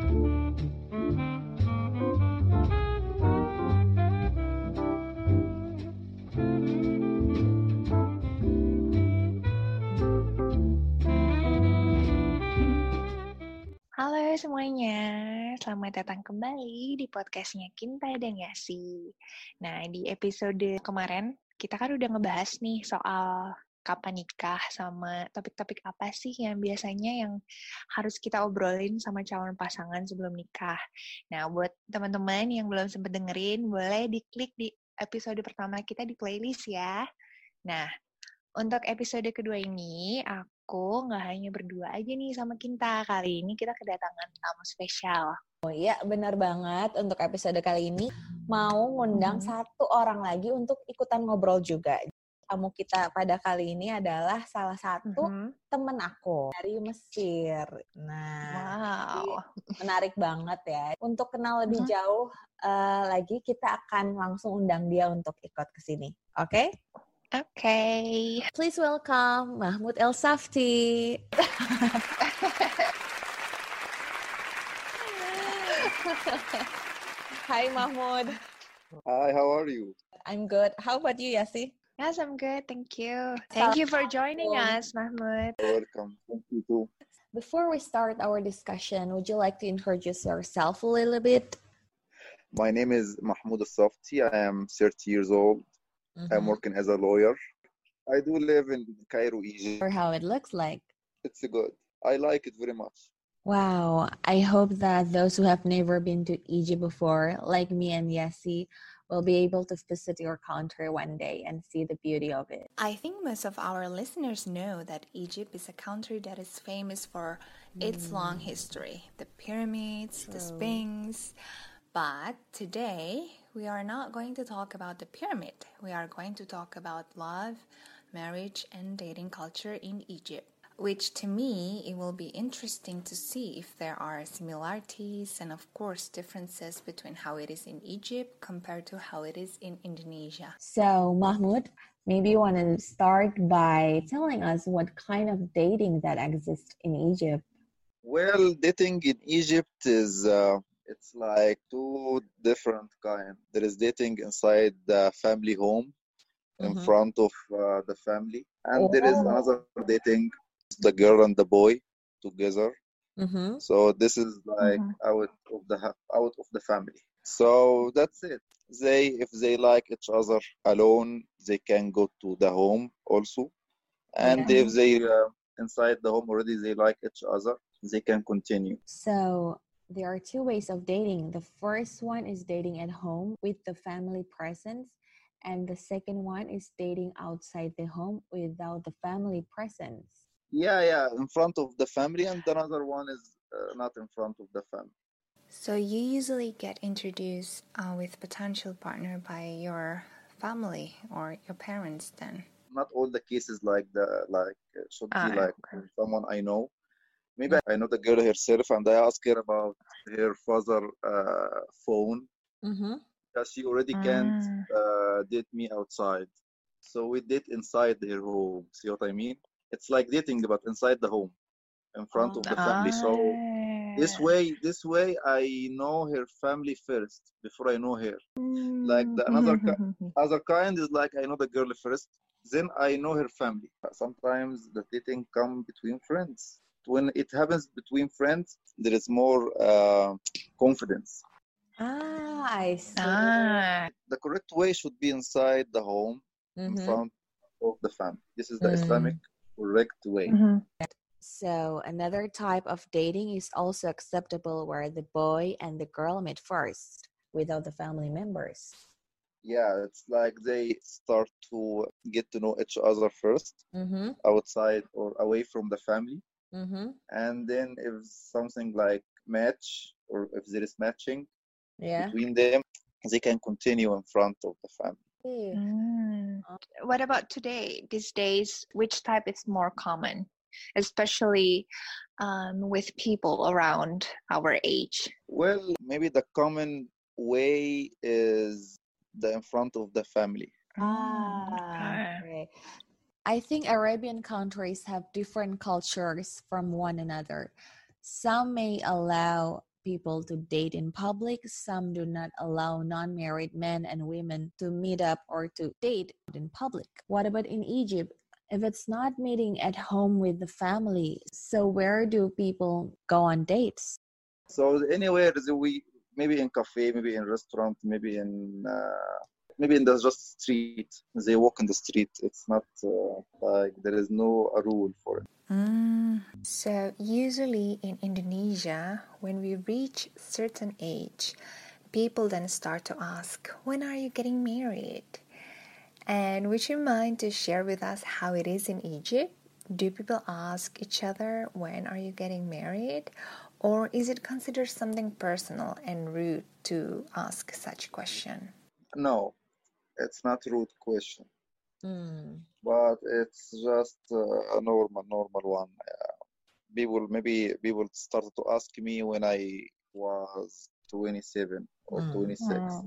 Halo semuanya, selamat datang kembali di podcastnya Kinta dan Yasi. Nah, di episode kemarin kita kan udah ngebahas nih soal kapan nikah sama topik-topik apa sih yang biasanya yang harus kita obrolin sama calon pasangan sebelum nikah. Nah, buat teman-teman yang belum sempat dengerin, boleh diklik di episode pertama kita di playlist ya. Nah, untuk episode kedua ini, aku nggak hanya berdua aja nih sama Kinta. Kali ini kita kedatangan tamu spesial. Oh iya, benar banget. Untuk episode kali ini mau ngundang hmm. satu orang lagi untuk ikutan ngobrol juga. Tamu kita pada kali ini adalah salah satu hmm. temen aku dari Mesir. Nah, wow. menarik banget ya. Untuk kenal lebih hmm. jauh uh, lagi, kita akan langsung undang dia untuk ikut ke sini. Oke? Okay? Okay. Please welcome Mahmoud El Safti. Hi, Mahmoud. Hi, how are you? I'm good. How about you, Yasi? Yes, I'm good. Thank you. Thank you for joining us, Mahmoud. You're welcome. Thank you too. Before we start our discussion, would you like to introduce yourself a little bit? My name is Mahmoud El Safti. I am 30 years old. Mm-hmm. I'm working as a lawyer. I do live in Cairo, Egypt. Or how it looks like. It's good. I like it very much. Wow. I hope that those who have never been to Egypt before, like me and Yessi, will be able to visit your country one day and see the beauty of it. I think most of our listeners know that Egypt is a country that is famous for mm. its long history the pyramids, True. the Sphinx. But today, we are not going to talk about the pyramid. We are going to talk about love, marriage, and dating culture in Egypt. Which to me, it will be interesting to see if there are similarities and, of course, differences between how it is in Egypt compared to how it is in Indonesia. So, Mahmoud, maybe you want to start by telling us what kind of dating that exists in Egypt. Well, dating in Egypt is uh, it's like two different kind. There is dating inside the family home, in mm-hmm. front of uh, the family, and oh. there is oh. another dating, the girl and the boy together. Mm-hmm. So this is like mm-hmm. out of the out of the family. So that's it. They if they like each other alone, they can go to the home also, and yeah. if they uh, inside the home already they like each other, they can continue. So there are two ways of dating. The first one is dating at home with the family presence, and the second one is dating outside the home without the family presence. Yeah, yeah, in front of the family, and another one is uh, not in front of the family. So you usually get introduced uh, with potential partner by your family or your parents, then. Not all the cases like the like should be ah, like okay. someone I know maybe I know the girl herself and I ask her about her father uh, phone mm-hmm. because she already can't ah. uh, date me outside. So we date inside her home. See what I mean? It's like dating but inside the home, in front of the family. So this ah. way, this way I know her family first before I know her. Like the another mm-hmm. other kind is like I know the girl first, then I know her family. Sometimes the dating come between friends when it happens between friends, there is more uh, confidence. Ah, I see. Ah. The correct way should be inside the home, mm-hmm. in front of the family. This is the mm. Islamic correct way. Mm-hmm. So another type of dating is also acceptable where the boy and the girl meet first without the family members. Yeah, it's like they start to get to know each other 1st mm-hmm. outside or away from the family mm-hmm. and then if something like match or if there is matching yeah. between them they can continue in front of the family mm. what about today these days which type is more common especially um, with people around our age well maybe the common way is the in front of the family ah okay. I think Arabian countries have different cultures from one another. Some may allow people to date in public. Some do not allow non married men and women to meet up or to date in public. What about in Egypt? If it's not meeting at home with the family, so where do people go on dates? So anywhere we maybe in cafe, maybe in restaurant, maybe in uh, maybe in the just street. They walk in the street. It's not uh, like there is no rule for it. Mm. So usually in Indonesia, when we reach certain age, people then start to ask, "When are you getting married?" And would you mind to share with us how it is in Egypt? Do people ask each other, "When are you getting married?" Or is it considered something personal and rude to ask such question? No, it's not rude question mm. but it's just uh, a normal normal one uh, people maybe people started to ask me when i was 27 or mm. 26 wow.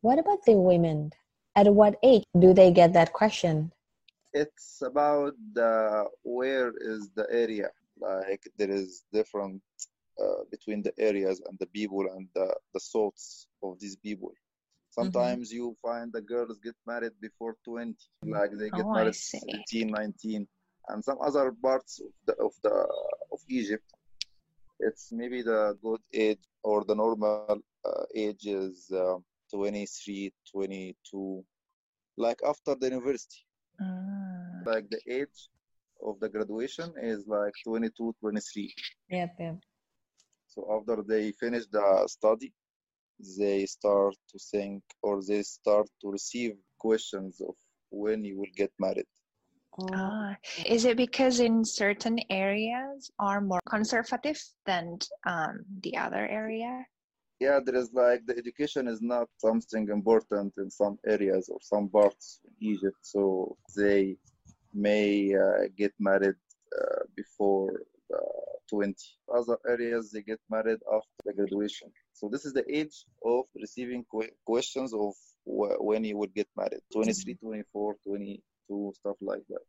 what about the women at what age do they get that question it's about the where is the area like there is different uh, between the areas and the people and the, the thoughts of these people. Sometimes mm-hmm. you find the girls get married before 20, like they get oh, married 18, 19, and some other parts of the of the of Egypt, it's maybe the good age or the normal uh, age is uh, 23, 22, like after the university. Mm. Like the age of the graduation is like 22, 23. Yep, yep. So after they finish the study, they start to think or they start to receive questions of when you will get married. Ah, is it because in certain areas are more conservative than um, the other area? Yeah, there is like the education is not something important in some areas or some parts in Egypt, so they may uh, get married uh, before uh, 20. Other areas they get married after the graduation. So this is the age of receiving questions of when you would get married 23, 24, 22, stuff like that.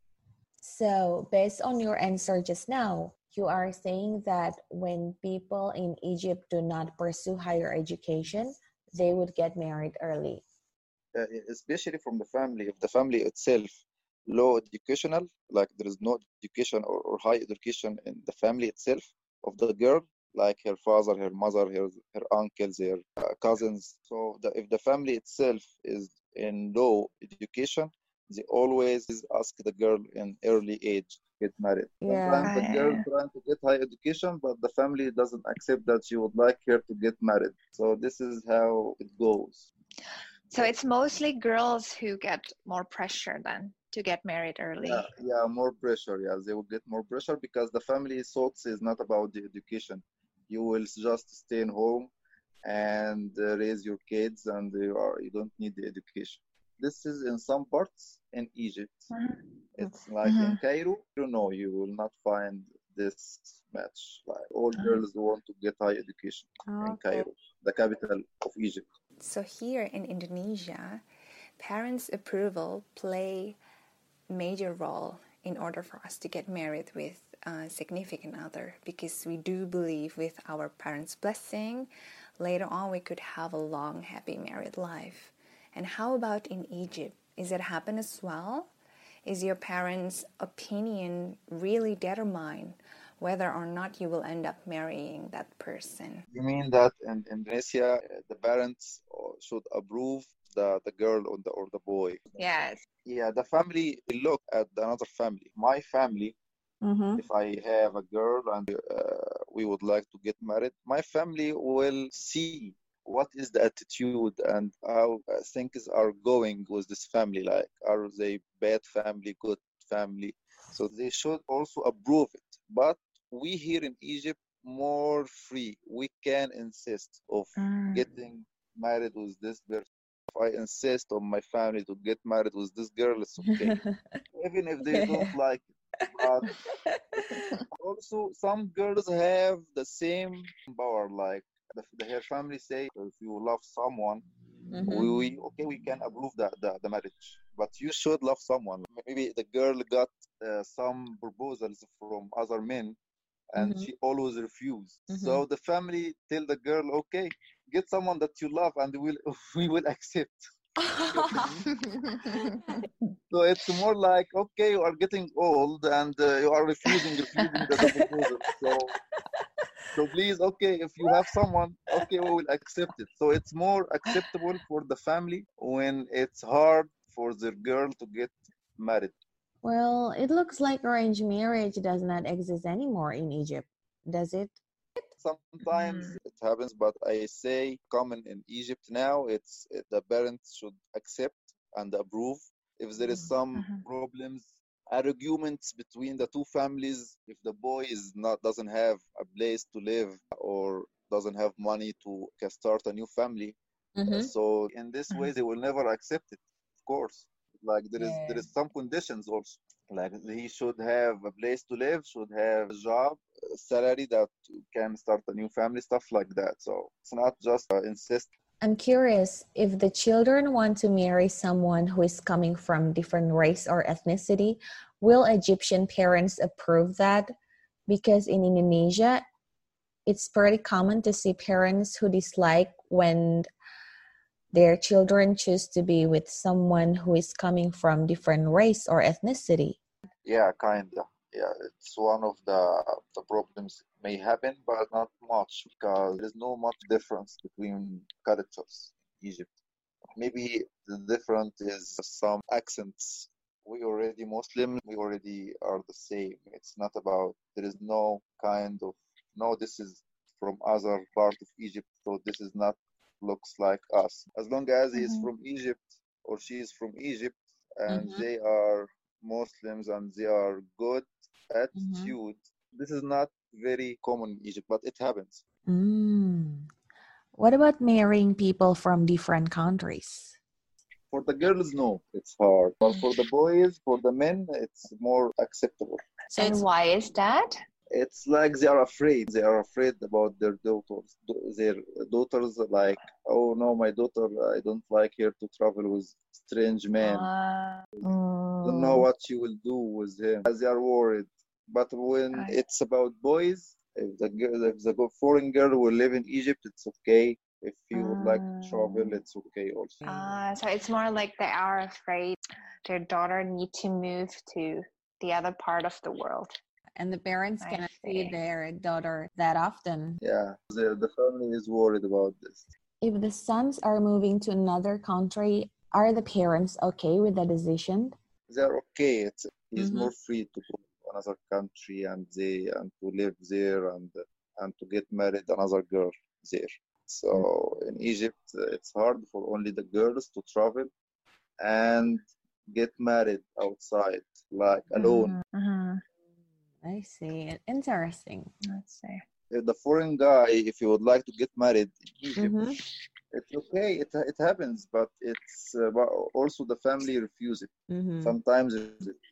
So, based on your answer just now, you are saying that when people in Egypt do not pursue higher education, they would get married early. Uh, especially from the family, if the family itself low educational, like there is no education or, or high education in the family itself of the girl, like her father, her mother, her, her uncles, her uh, cousins. So the, if the family itself is in low education, they always ask the girl in early age get married. Yeah. Sometimes the girl trying to get high education, but the family doesn't accept that she would like her to get married. So this is how it goes. So it's mostly girls who get more pressure then to get married early. Yeah, yeah, more pressure. Yeah, they will get more pressure because the family thoughts is not about the education you will just stay in home and uh, raise your kids and you are you don't need the education this is in some parts in egypt mm-hmm. it's like mm-hmm. in cairo you know you will not find this match like all mm-hmm. girls want to get high education in cairo the capital of egypt so here in indonesia parents approval play major role in order for us to get married with a significant other because we do believe with our parents' blessing, later on we could have a long, happy married life. And how about in Egypt? Is it happen as well? Is your parents' opinion really determine whether or not you will end up marrying that person? You mean that in Indonesia, the parents uh, should approve the, the girl or the, or the boy? Yes. Yeah, the family look at another family. My family Mm-hmm. If I have a girl and uh, we would like to get married, my family will see what is the attitude and how uh, things are going with this family. Like, are they bad family, good family? So they should also approve it. But we here in Egypt more free. We can insist of mm. getting married with this person. If I insist on my family to get married with this girl, it's okay. Even if they don't like it also some girls have the same power like the, the, her family say if you love someone mm-hmm. we, we, okay we can approve the, the, the, marriage but you should love someone maybe the girl got uh, some proposals from other men and mm-hmm. she always refused. Mm-hmm. So the family tell the girl, okay, get someone that you love, and we will we will accept. so it's more like, okay, you are getting old and uh, you are refusing, refusing the proposal. So, so please, okay, if you have someone, okay, we will accept it. So it's more acceptable for the family when it's hard for the girl to get married. Well, it looks like arranged marriage does not exist anymore in Egypt, does it? Sometimes mm. it happens, but I say common in Egypt now. It's it, the parents should accept and approve. If there is mm, some mm-hmm. problems, arguments between the two families, if the boy is not doesn't have a place to live or doesn't have money to start a new family, mm-hmm. so in this way mm-hmm. they will never accept it. Of course like there is there is some conditions also like he should have a place to live should have a job a salary that can start a new family stuff like that. So it's not just uh, insist. I'm curious if the children want to marry someone who is coming from different race or ethnicity will egyptian parents approve that? Because in indonesia it's pretty common to see parents who dislike when their children choose to be with someone who is coming from different race or ethnicity. Yeah kinda. Yeah it's one of the the problems may happen but not much because there's no much difference between characters in egypt. Maybe the difference is some accents. We already muslim we already are the same. It's not about there is no kind of no this is from other part of egypt so this is not looks like us. As long as he is mm-hmm. from Egypt or she is from Egypt and mm-hmm. they are Muslims and they are good attitude, mm-hmm. this is not very common in Egypt, but it happens. Mm. What about marrying people from different countries? For the girls, no, it's hard. But for the boys, for the men, it's more acceptable. So and why is that? It's like they are afraid. They are afraid about their daughters their daughters like oh no my daughter i don't like her to travel with strange men. Uh, don't know what she will do with him they are worried. But when I... it's about boys if the girl if the foreign girl will live in egypt it's okay. If you would like to travel ah. it's okay also. Uh, so it's more like they are afraid their daughter need to move to the other part of the world and the parents I cannot see. see their daughter that often. Yeah, the, the family is worried about this. If the sons are moving to another country, are the parents okay with the decision? They're okay. It's, he's mm-hmm. more free to go to another country and they and to live there and and to get married another girl there. So mm-hmm. in Egypt, it's hard for only the girls to travel and get married outside, like alone. Mm-hmm. I see. Interesting. Let's see. The foreign guy, if you would like to get married in Egypt, mm-hmm. it's okay. It, it happens, but it's uh, also the family refuse it. Mm-hmm. Sometimes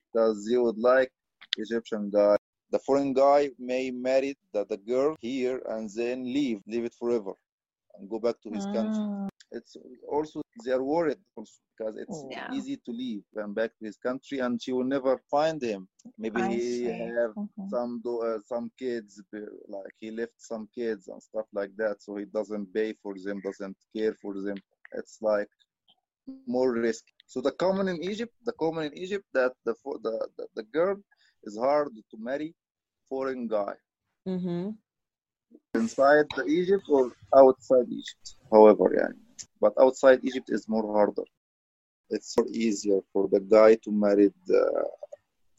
because they would like Egyptian guy. The foreign guy may marry the, the girl here and then leave, leave it forever, and go back to his country. Ah. It's also they are worried also because it's yeah. easy to leave and back to his country, and she will never find him. Maybe I he see. have mm-hmm. some do, uh, some kids, like he left some kids and stuff like that, so he doesn't pay for them, doesn't care for them. It's like more risk. So the common in Egypt, the common in Egypt that the the the, the girl is hard to marry foreign guy. Mm-hmm. Inside the Egypt or outside Egypt, however, yeah. But outside Egypt is more harder it's more easier for the guy to marry the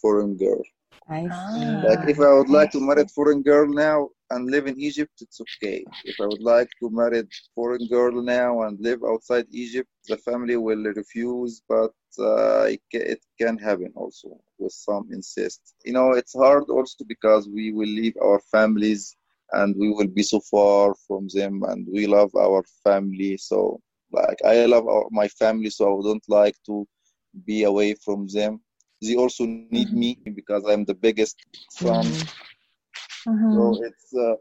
foreign girl. I see. Like if I would like to marry a foreign girl now and live in Egypt, it's okay. If I would like to marry a foreign girl now and live outside Egypt, the family will refuse, but uh, it, it can happen also with some insist. You know, it's hard also because we will leave our families and we will be so far from them and we love our family. So like I love our, my family, so I don't like to be away from them. They also need mm-hmm. me because I'm the biggest son. Mm-hmm. So it's uh,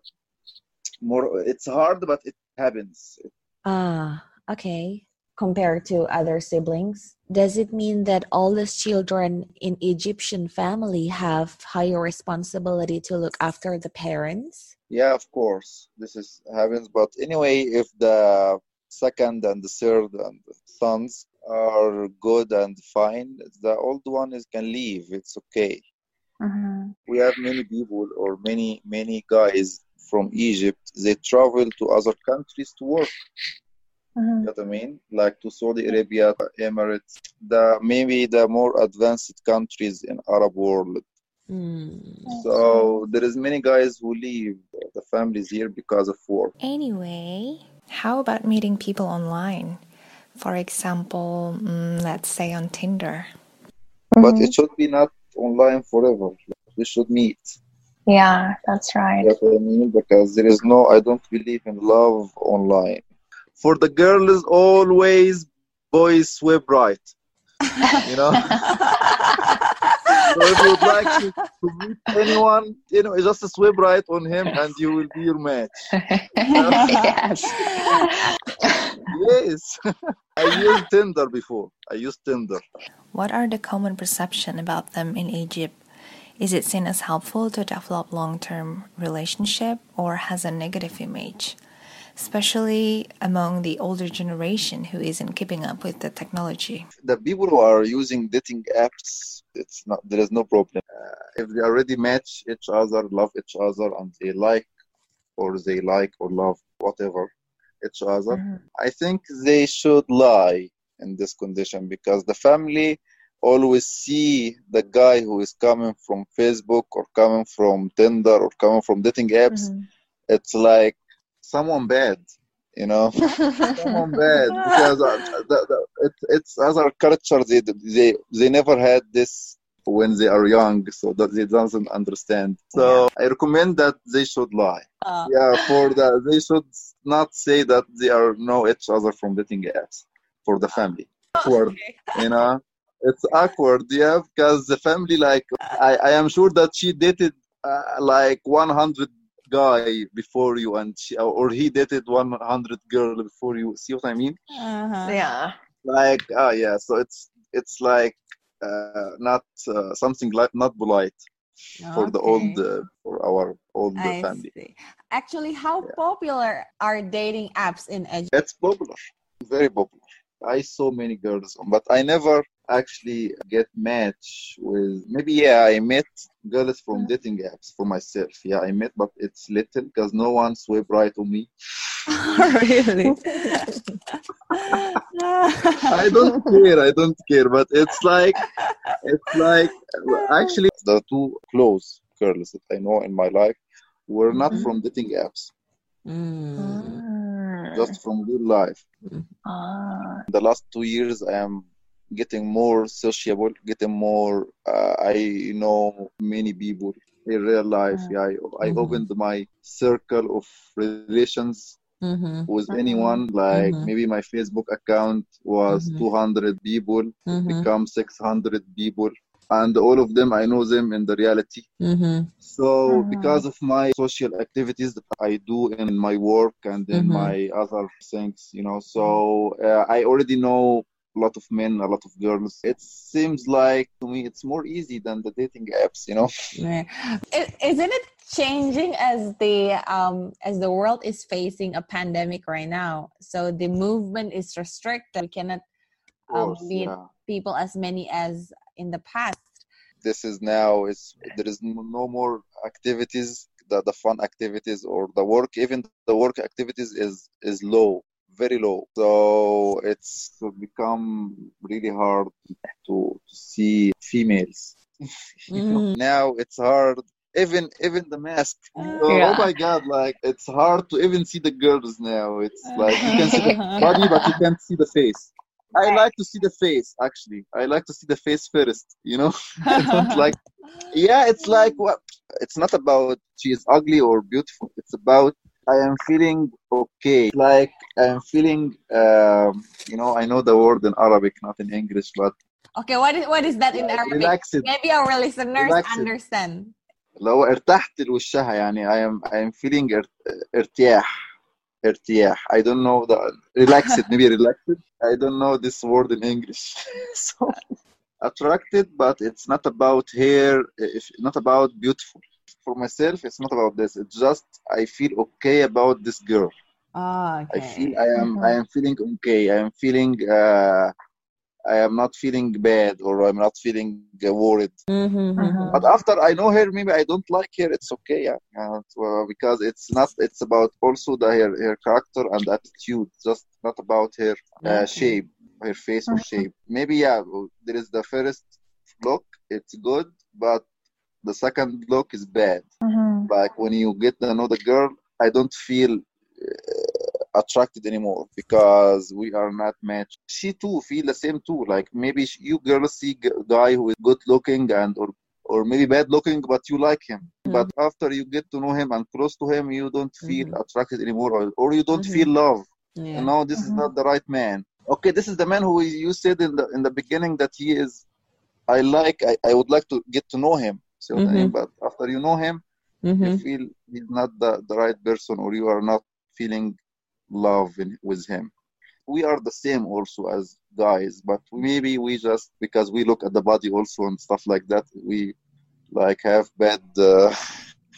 more. It's hard, but it happens. Ah, okay. compared to other siblings? Does it mean that all the children in Egyptian family have higher responsibility to look after the parents? Yeah, of course, this is happens. But anyway, if the second and the third and the sons are good and fine, the old one is can leave. It's okay. Mm-hmm. We have many people or many many guys from Egypt. They travel to other countries to work. Mm-hmm. You know what I mean? Like to Saudi Arabia, Emirates, the maybe the more advanced countries in Arab world. Mm. So there is many guys who leave the families here because of work. Anyway, how about meeting people online? For example, mm, let's say on Tinder. Mm-hmm. But it should be not online forever. We should meet. Yeah, that's right. That's what I mean because there is no. I don't believe in love online. For the girls, always boys swipe right. You know. so if you'd like to, to, meet anyone, you know, just swipe right on him and you will be your match. yes. yes. I used Tinder before. I used Tinder. What are the common perception about them in Egypt? Is it seen as helpful to develop long-term relationship or has a negative image? Especially among the older generation who isn't keeping up with the technology. The people who are using dating apps, it's not there is no problem. Uh, if they already match each other, love each other, and they like or they like or love whatever each other, mm-hmm. I think they should lie in this condition because the family always see the guy who is coming from Facebook or coming from Tinder or coming from dating apps. Mm-hmm. It's like someone bad you know? Someone bad because uh, the, the, it, it's other culture they, they they never had this when they are young so that they doesn't understand. So i recommend that they should lie. Uh. yeah for that they should not say that they are know each other from dating apps for the family. Awkward okay. you know? It's awkward yeah because the family like i i am sure that she dated uh, like 100 guy before you and she, or he dated 100 girl before you see what i mean uh-huh. yeah like ah uh, yeah so it's it's like uh, not uh, something like not polite for okay. the old uh, for our old I family see. actually how yeah. popular are dating apps in Egypt it's popular very popular i saw many girls but i never actually get match with maybe yeah i met girls from dating apps for myself yeah i met but it's little because no one swipe right on me really i don't care i don't care but it's like it's like actually the two close girls that i know in my life were not mm-hmm. from dating apps mm. just from real life mm. ah. the last two years i am getting more sociable, getting more. Uh, I know many people in real life. Yeah, I, I mm-hmm. opened my circle of relations mm-hmm. with mm-hmm. anyone. Like mm-hmm. maybe my Facebook account was mm-hmm. 200 people, mm-hmm. become 600 people. And all of them, I know them in the reality. So, because of my social activities that I do in my work and in my other things, you know, so uh, I already know a lot of men, a lot of girls. It seems like to me it's more easy than the dating apps, you know. Yeah. Isn't it changing as the um as the world is facing a pandemic right now? So the movement is restricted. We cannot um, course, meet yeah. people as many as in the past. This is now it's there is no more activities the, the fun activities or the work even the work activities is is low very low. So it's become really hard to, to see females. mm. now it's hard. Even even the mask. Uh, oh, yeah. oh, my god! Like it's hard to even see the girls now. It's like you can see the body, but you can't see the face. I like to see the face actually. I like to see the face first, you know? I don't like Yeah, it's like what it's not about she is ugly or beautiful. It's about I am feeling okay. Like I am feeling, um, you know, I know the word in Arabic, not in English, but okay. What is what is that in Arabic? Relaxed. Maybe our listeners relaxed. understand. لو ارتحت لوشها يعني I am I am feeling ارتياح ارتياح I don't know the relaxed maybe relaxed I don't know this word in English so attracted but it's not about hair if not about beautiful for myself it's not about this it's just I feel okay about this girl oh, okay. I feel I am mm-hmm. I am feeling okay I am feeling uh, I am not feeling bad or I'm not feeling uh, worried. Mm-hmm, mm-hmm. But after I know her, maybe I don't like her. It's okay, yeah, uh, because it's not. It's about also the her, her character and attitude, just not about her uh, shape, her face or shape. Maybe yeah, there is the first look, it's good, but the second look is bad. Mm-hmm. Like when you get another girl, I don't feel uh, attracted anymore because we are not matched. She too feel the same too. Like maybe you girls see a guy who is good looking and or or maybe bad looking, but you like him. Mm-hmm. But after you get to know him and close to him, you don't feel mm-hmm. attracted anymore, or, or you don't mm-hmm. feel love. Yeah. You know, this is not mm-hmm. the right man. Okay, this is the man who you said in the in the beginning that he is. I like. I, I would like to get to know him. So, mm-hmm. but after you know him, you mm-hmm. feel he's not the, the right person, or you are not feeling love in, with him we are the same also as guys but maybe we just because we look at the body also and stuff like that we like have bad uh,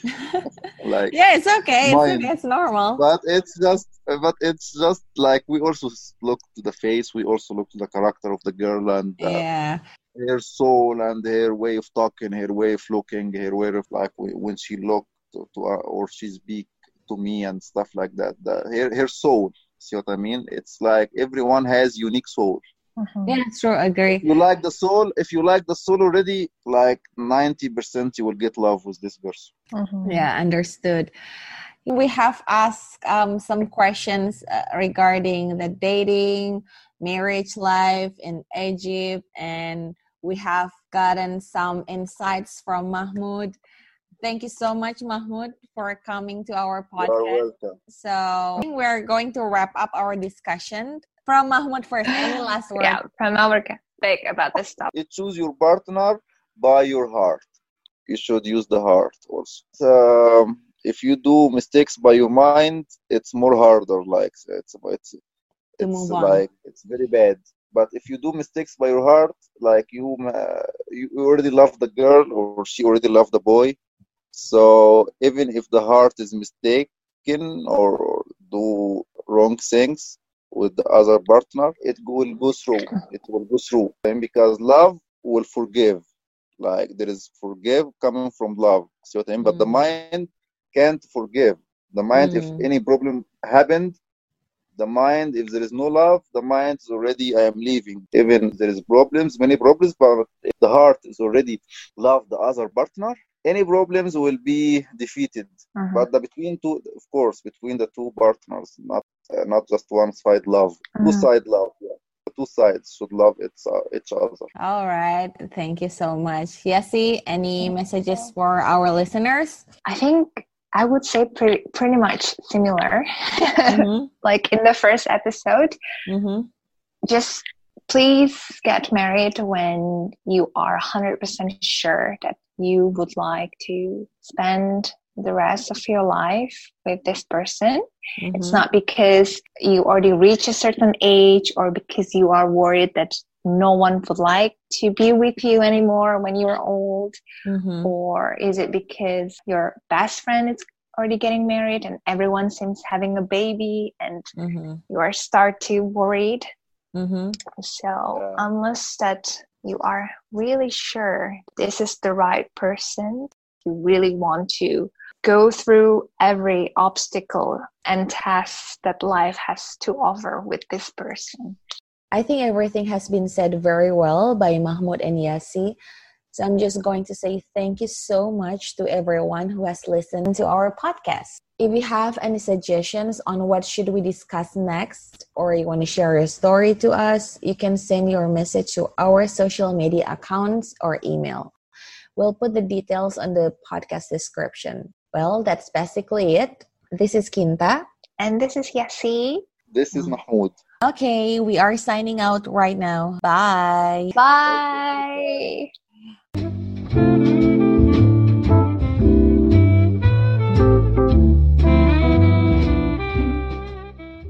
like yeah it's okay it's, okay. it's normal but it's just but it's just like we also look to the face we also look to the character of the girl and uh, yeah her soul and her way of talking her way of looking her way of like when she looked to, to uh, or she speak to me and stuff like that. The, her, her soul. See what I mean? It's like everyone has unique soul. Mm-hmm. Yeah, sure, I agree. If you like the soul, if you like the soul already, like 90% you will get love with this person. Mm-hmm. Yeah, understood. We have asked um, some questions uh, regarding the dating, marriage life in Egypt, and we have gotten some insights from Mahmoud. Thank you so much, Mahmoud, for coming to our podcast. You're welcome. So we're going to wrap up our discussion. From Mahmoud first, any last word? Yeah, from our take about this stuff. You choose your partner by your heart. You should use the heart also. Um, if you do mistakes by your mind, it's more harder. Like it's it's it's like it's very bad. But if you do mistakes by your heart, like you uh, you already love the girl or she already loved the boy, so even if the heart is mistaken or do wrong things with the other partner, it will go through. It will go through. And because love will forgive. Like there is forgive coming from love. See what I mean? But the mm. mind can't forgive. The mind, mm. if any problem happened, the mind, if there is no love, the mind is already I am leaving. Even there is problems, many problems, but if the heart is already love the other partner, any problems will be defeated. Uh-huh. But the between two, of course, between the two partners, not uh, not just one side love, uh-huh. two side love. Yeah. Two sides should love each, uh, each other. All right. Thank you so much. Yessi, any messages for our listeners? I think I would say pretty, pretty much similar. Mm-hmm. like in the first episode, mm-hmm. just please get married when you are 100% sure that you would like to spend the rest of your life with this person. Mm-hmm. It's not because you already reach a certain age or because you are worried that no one would like to be with you anymore when you're old mm-hmm. or is it because your best friend is already getting married and everyone seems having a baby and mm-hmm. you are start to worried mm-hmm. so yeah. unless that you are really sure this is the right person, you really want to go through every obstacle and task that life has to offer with this person. I think everything has been said very well by Mahmoud and Yassi. So I'm just going to say thank you so much to everyone who has listened to our podcast. If you have any suggestions on what should we discuss next or you want to share your story to us, you can send your message to our social media accounts or email. We'll put the details on the podcast description. Well, that's basically it. This is Kinta. And this is Yassi. This is Mahmoud. Okay, we are signing out right now. Bye. Bye.